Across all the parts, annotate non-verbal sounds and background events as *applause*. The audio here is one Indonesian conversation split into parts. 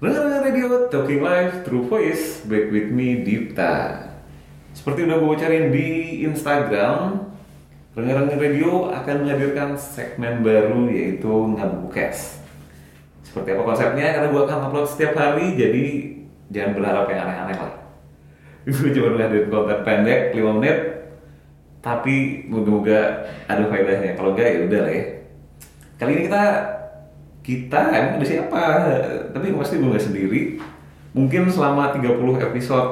Rengar Radio Talking Live True Voice Back with me Dipta. Seperti udah gue cariin di Instagram Rengar Radio akan menghadirkan segmen baru yaitu Ngabukes Seperti apa konsepnya? Karena gue akan upload setiap hari Jadi jangan berharap yang aneh-aneh lah. *laughs* Gue cuma ngadirin konten pendek 5 menit Tapi moga-moga ada faedahnya. Kalau enggak ya udah lah ya. Kali ini kita kita emang ada siapa? Tapi pasti gue gak sendiri. Mungkin selama 30 episode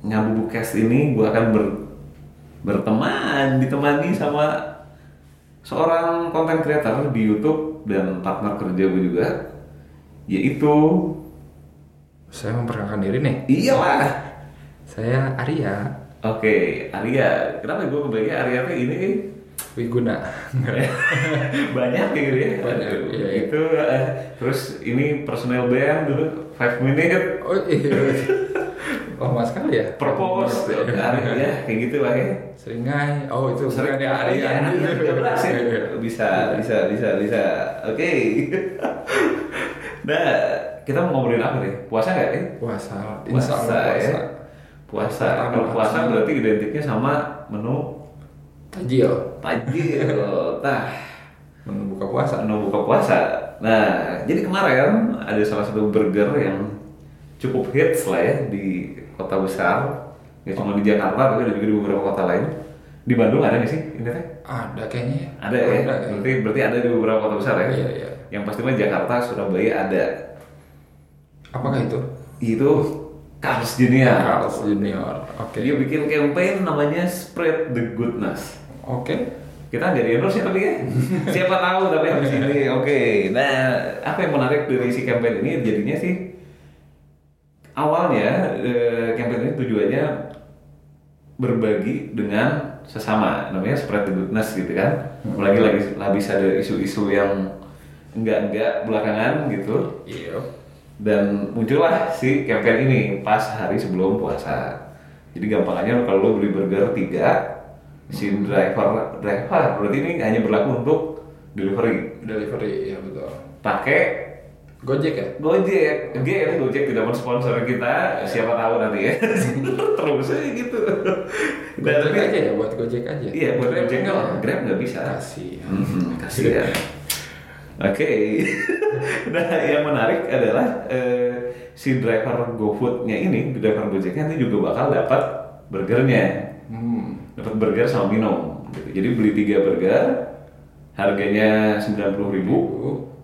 Ngabu Bukes ini gue akan ber, berteman ditemani sama seorang konten creator di YouTube dan partner kerja gue juga yaitu Saya memperkenalkan diri nih. iyalah. Saya Arya. Oke Arya. Kenapa gue kebagian Arya ini Wiguna. *laughs* banyak ya gitu ya iya. itu terus ini personal band dulu 5 minute. Oh iya. Lama sekali ya. purpose Arya ya kayak gitu lah ya. Seringai. Oh itu sering. ya 13 ya Iya. bisa bisa bisa bisa. Oke. Nah kita mau ngobrolin apa nih? Puasa nggak ya Puasa. puasa, Allah ya. puasa. puasa. Kalau puasa berarti identiknya sama menu? Tajil. tajil. *laughs* Nah Menu buka puasa. menu buka puasa nah jadi kemarin ada salah satu burger yang cukup hits lah ya di kota besar ya cuma di Jakarta tapi ada juga di beberapa kota lain di Bandung ada nggak sih ini teh Ada kayaknya. ya. ada ya Ada. berarti berarti ada di beberapa kota besar ya Iya, iya. yang pasti mah Jakarta Surabaya ada Apakah itu? itu Carl's Junior Carl's Junior. Oke. dia bikin campaign namanya Spread the Goodness Oke. Kita nggak di endorse ya tapi ya siapa tahu tapi habis ini oke nah apa yang menarik dari si campaign ini? Jadinya sih awalnya eh, campaign ini tujuannya berbagi dengan sesama namanya spread the goodness gitu kan. Lagi lagi habis ada isu-isu yang enggak-enggak belakangan gitu. Iya. dan muncullah si campaign ini pas hari sebelum puasa. Jadi gampangnya kalau lo beli burger tiga si driver driver berarti ini hanya berlaku untuk delivery Delivery ya betul. pakai Gojek ya? Gojek, G ya Gojek tidak mensponsor kita, siapa tahu nanti ya. *laughs* Terus aja gitu. Nah, Gojek tapi aja ya buat Gojek aja. iya buat Grab Gojek enggak ya? Grab nggak bisa. Kasih. Hmm, kasih ya. Oke. *laughs* nah, yang menarik adalah eh, si driver GoFood-nya ini, driver Gojeknya ini juga bakal dapat burgernya. Dapat burger sama minum. Gitu. Jadi beli tiga burger, harganya 90.000 ribu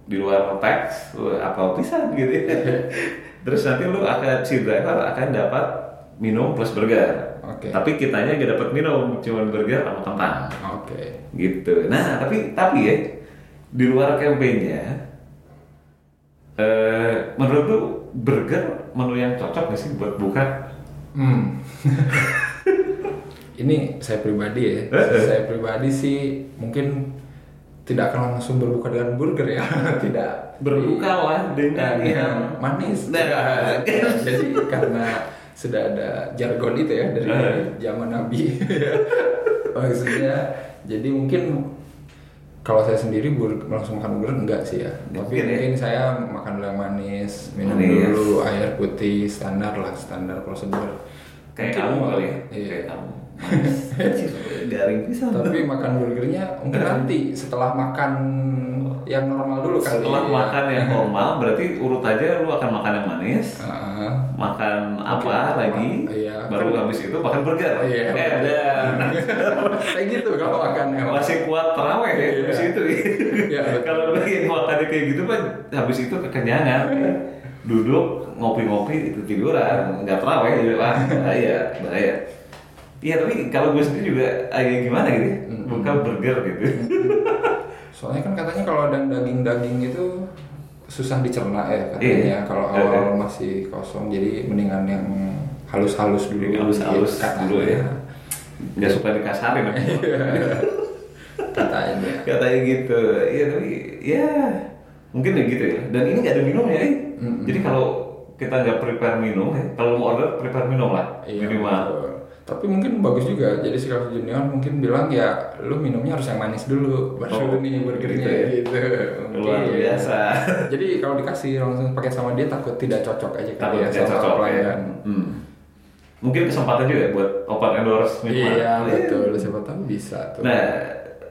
di luar tax, apa pisah gitu ya. *laughs* Terus nanti lu akan si driver akan dapat minum plus burger. Oke. Tapi kitanya gak dapat minum, cuma burger sama kentang Oke. gitu. Nah, tapi tapi ya di luar kampanyenya, eh, menurut lu burger menu yang cocok gak sih buat buka? Hmm. *laughs* Ini saya pribadi ya. Eh, eh. saya pribadi sih mungkin tidak akan langsung berbuka dengan burger ya. *laughs* tidak. Berbuka lah dengan Dengan yang yang manis. Nah. Jadi karena sudah ada jargon itu ya dari Eh. zaman Nabi. *laughs* Maksudnya jadi mungkin kalau saya sendiri burger, langsung makan burger enggak sih ya. Tapi Mungkin ya. mungkin saya makan dulu yang manis, minum Manis. dulu air putih standar lah, standar prosedur. Kayak kamu mau- kali ya? Iya. Kayak kamu. *laughs* Garing pisan. Tapi makan burgernya mungkin nanti setelah makan yang normal dulu kali. Setelah ya. makan yang normal, berarti urut aja lu akan makan yang manis, Heeh. makan apa lagi, Iya. baru habis itu makan burger. Iya. Eh, dan *laughs* Kayak gitu kalau makan yang masih kuat terawih ya Iya. habis itu. Iya. Kalau lagi makannya kayak gitu kan habis itu kekenyangan. Duduk ngopi-ngopi itu tiduran, nggak terawih jadi wah bahaya, bahaya. Iya tapi kalau gue sendiri juga agak gimana gitu, ya, Mm-mm. buka burger gitu. Soalnya kan katanya kalau ada daging-daging itu susah dicerna ya katanya Iya. kalau Iya. awal masih kosong jadi mendingan yang halus-halus dulu halus-halus Iya, katanya. dulu ya. Nggak suka dikasarin. *laughs* katanya katanya gitu iya tapi ya mungkin ya gitu ya dan ini nggak ada minumnya ya Mm-mm. jadi kalau kita nggak prepare minum ya kalau mau order prepare minum lah Iya, minimal. betul. tapi mungkin bagus juga jadi si Carl's Junior mungkin bilang ya lu minumnya harus yang manis dulu baru Oh, nih burgernya gitu ya. gitu, luar biasa. *laughs* Jadi kalau dikasih langsung pakai sama dia takut tidak cocok aja takut kali ya tidak cocok ya. Pelanggan hmm. mungkin kesempatan juga ya buat open endorse minuman. iya betul. Siapa tahu bisa tuh. Nah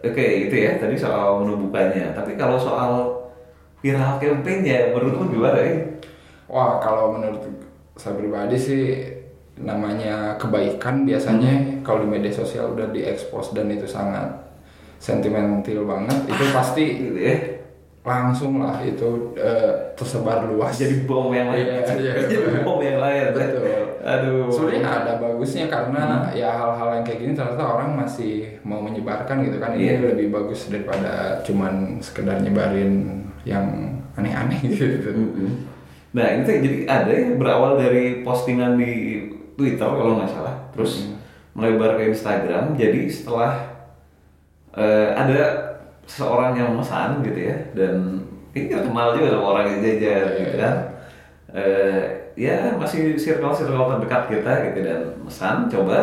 oke itu ya tadi soal menu bukanya. Tapi kalau soal viral campaign-nya menurut lu gimana ya Wah, kalau menurut saya pribadi sih namanya kebaikan biasanya Hmm. kalau di media sosial udah diekspos dan itu sangat sentimental banget, itu pasti gitu ya langsung lah itu eh, tersebar luas. jadi bom yang lain Iya, iya, *laughs* jadi iya. bom yang lain Betul. aduh Sebenarnya ada bagusnya karena Hmm. ya hal-hal yang kayak gini ternyata orang masih mau menyebarkan gitu kan ini Iya. lebih bagus daripada cuman sekedar nyebarin yang aneh-aneh gitu. Mm-mm. Nah ini tuh jadi ada ya berawal dari postingan di Twitter kalau nggak salah, terus melebar ke Instagram. Jadi setelah eh, ada seorang yang memesan gitu ya, dan ini nggak kenal juga sama orang yang jajan Iya, gitu iya. kan. Eh, ya masih circle-circle terdekat kita gitu dan mesan coba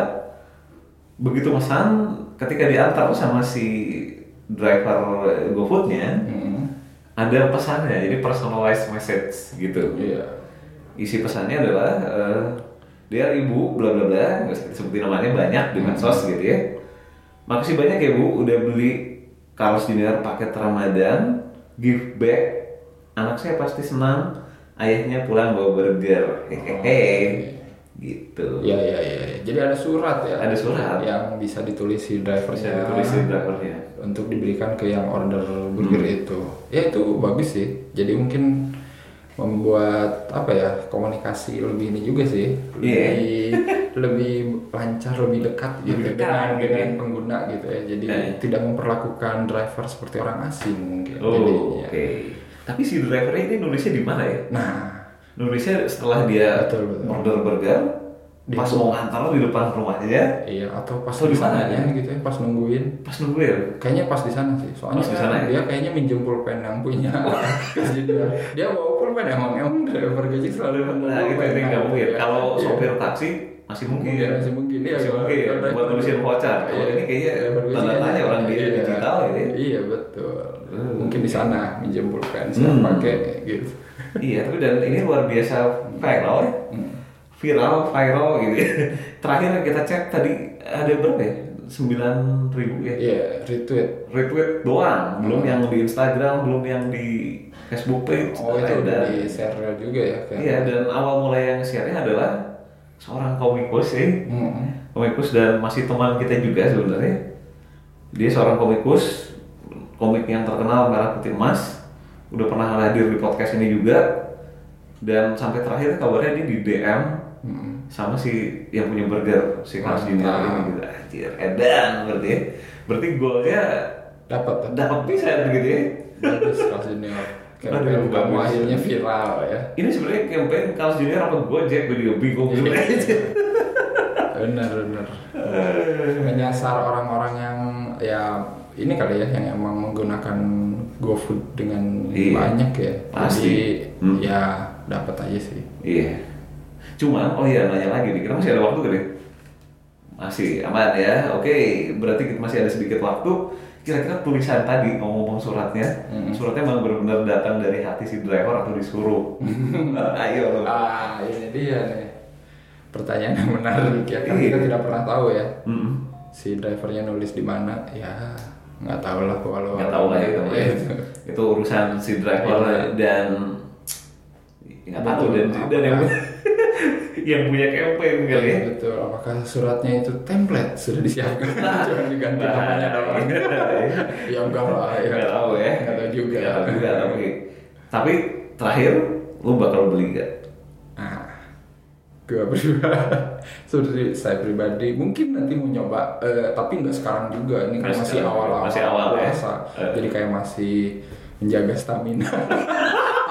begitu mesan ketika diantar sama si driver GoFoodnya Hmm. Ada pesannya jadi personalized message gitu. Iya. isi pesannya adalah eh, dia ibu bla bla bla nggak disebutin namanya banyak di medsos gitu ya. Makasih banyak ya bu udah beli Carlos Junior paket Ramadan give back anak saya pasti senang ayahnya pulang bawa burger. Hehehe gitu Iya iya iya. Jadi ada surat ya. Ada surat. yang bisa ditulis si drivernya. bisa ditulis di drivernya untuk diberikan ke yang order burger itu. Ya itu bagus sih. Jadi mungkin membuat apa ya komunikasi lebih ini juga sih. Lebih Iya. *laughs* lebih lancar, lebih dekat gitu Lebih dekat, dengan gitu dengan ya. pengguna gitu ya. Jadi Iya. tidak memperlakukan driver seperti orang asing mungkin. oh jadinya. oke tapi si drivernya ini nulisnya di mana ya Nah, nulisnya setelah dia Betul, betul. order burger Di- pas mau ngantar di depan rumahnya iya atau pas di sana ya? gitu ya, pas nungguin. pas nungguin Kayaknya pas di sana sih. Soalnya Pas di sana ya? dia kayaknya minjem pulpen yang punya. *laughs* Jadi dia, dia bawa pulpen emang emang driver Gojek selalu nah gitu pulpen. nggak mungkin Iya. kalau Iya. sopir taksi masih mungkin Mungkin, masih mungkin. Iya, masih mungkin driver- buat nulisin voucher kalau Iya. ini kayaknya Gojek tanda tanya orang dia iya. digital gitu ya Iya betul. Hmm. Mungkin di sana minjem pulpen siap Hmm. pakai gitu. iya tapi dan ini luar biasa viral ya Hmm. viral viral gitu ya. *laughs* terakhir kita cek tadi ada berapa ya sembilan ribu ya Iya retweet. retweet doang belum Hmm. yang di Instagram belum yang di Facebook page Oh itu udah di share juga ya. Iya dan awal mulai yang share-nya adalah seorang komikus ya, Hmm. komikus dan masih teman kita juga sebenarnya. Dia seorang komikus, komik yang terkenal merah putih emas, udah pernah hadir di podcast ini juga. Dan sampai terakhir kabarnya dia di DM Hmm. sama si yang punya burger si Carlos Mantap. Junior ini gitu. Anjir, edan berarti ya. Berarti golnya Dapat. dapat bisa gitu ya. Bagus Junior. Aduh, kamu akhirnya viral ya. Ini sebenarnya campaign Carlos Junior apa Gojek gue juga bingung sebenarnya. bener bener menyasar orang-orang yang ya ini kali ya yang emang menggunakan GoFood dengan Iya. banyak ya Pasti. jadi Hmm. ya dapat aja sih Iya. Cuman, oh iya nanya lagi nih, kita masih ada waktu kan ya? Masih aman ya. Oke, berarti kita masih ada sedikit waktu. Kira-kira tulisan tadi ngomong-ngomong suratnya, Mm-mm. suratnya memang benar-benar datang dari hati si driver atau disuruh. *laughs* *laughs* Ayo lo. ah ini dia nih pertanyaan yang menarik ya kan Iya. kita tidak pernah tahu ya Mm-mm. si drivernya nulis di mana ya nggak tahu lah kalau Nggak tahu lah ya, *laughs* itu, Iya. itu urusan si driver Iya. dan nggak tahu dan dan yang *laughs* yang punya campaign kali ya. betul apakah suratnya itu template sudah disiapkan cuma diganti namanya doang ya enggak lah ya Nggak tahu ya. Nggak tahu juga. Nggak tahu juga tapi tapi terakhir lu bakal beli nggak? Nah, gue pribadi, seperti saya pribadi mungkin nanti mau nyoba, eh, tapi nggak sekarang juga. Ini kan masih awal-awal masih awal ya. puasa, Eh. jadi kayak masih menjaga stamina. *laughs*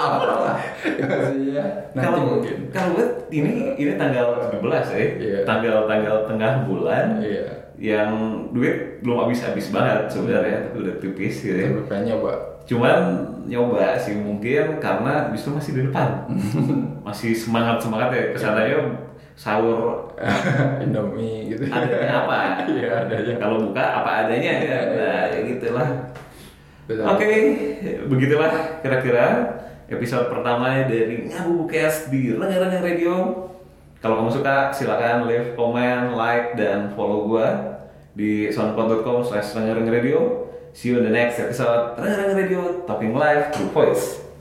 Apalah, ya. Maksudnya nanti kalau mungkin. kalau gue ini ini tanggal 17 ya. Iya. Tanggal tanggal tengah bulan Iya, yang duit belum habis-habis banget sebenarnya, tapi udah tipis gitu ya. tapi pengen nyoba. Cuman nyoba sih mungkin karena justru masih di depan. *laughs* masih semangat-semangat ya. Ke sananya sahur. *laughs* Indomie gitu. Adanya apa? Iya adanya kalau buka apa adanya. Ya nah ya gitulah. Oke begitulah kira-kira episode pertama dari Ngabu Bukes di Rengga-Rengga Radio. Kalau kamu suka silakan leave comment like dan follow gua di soundcloud.com slash Radio. See you in the next episode. Rengga-Rengga Radio talking live through voice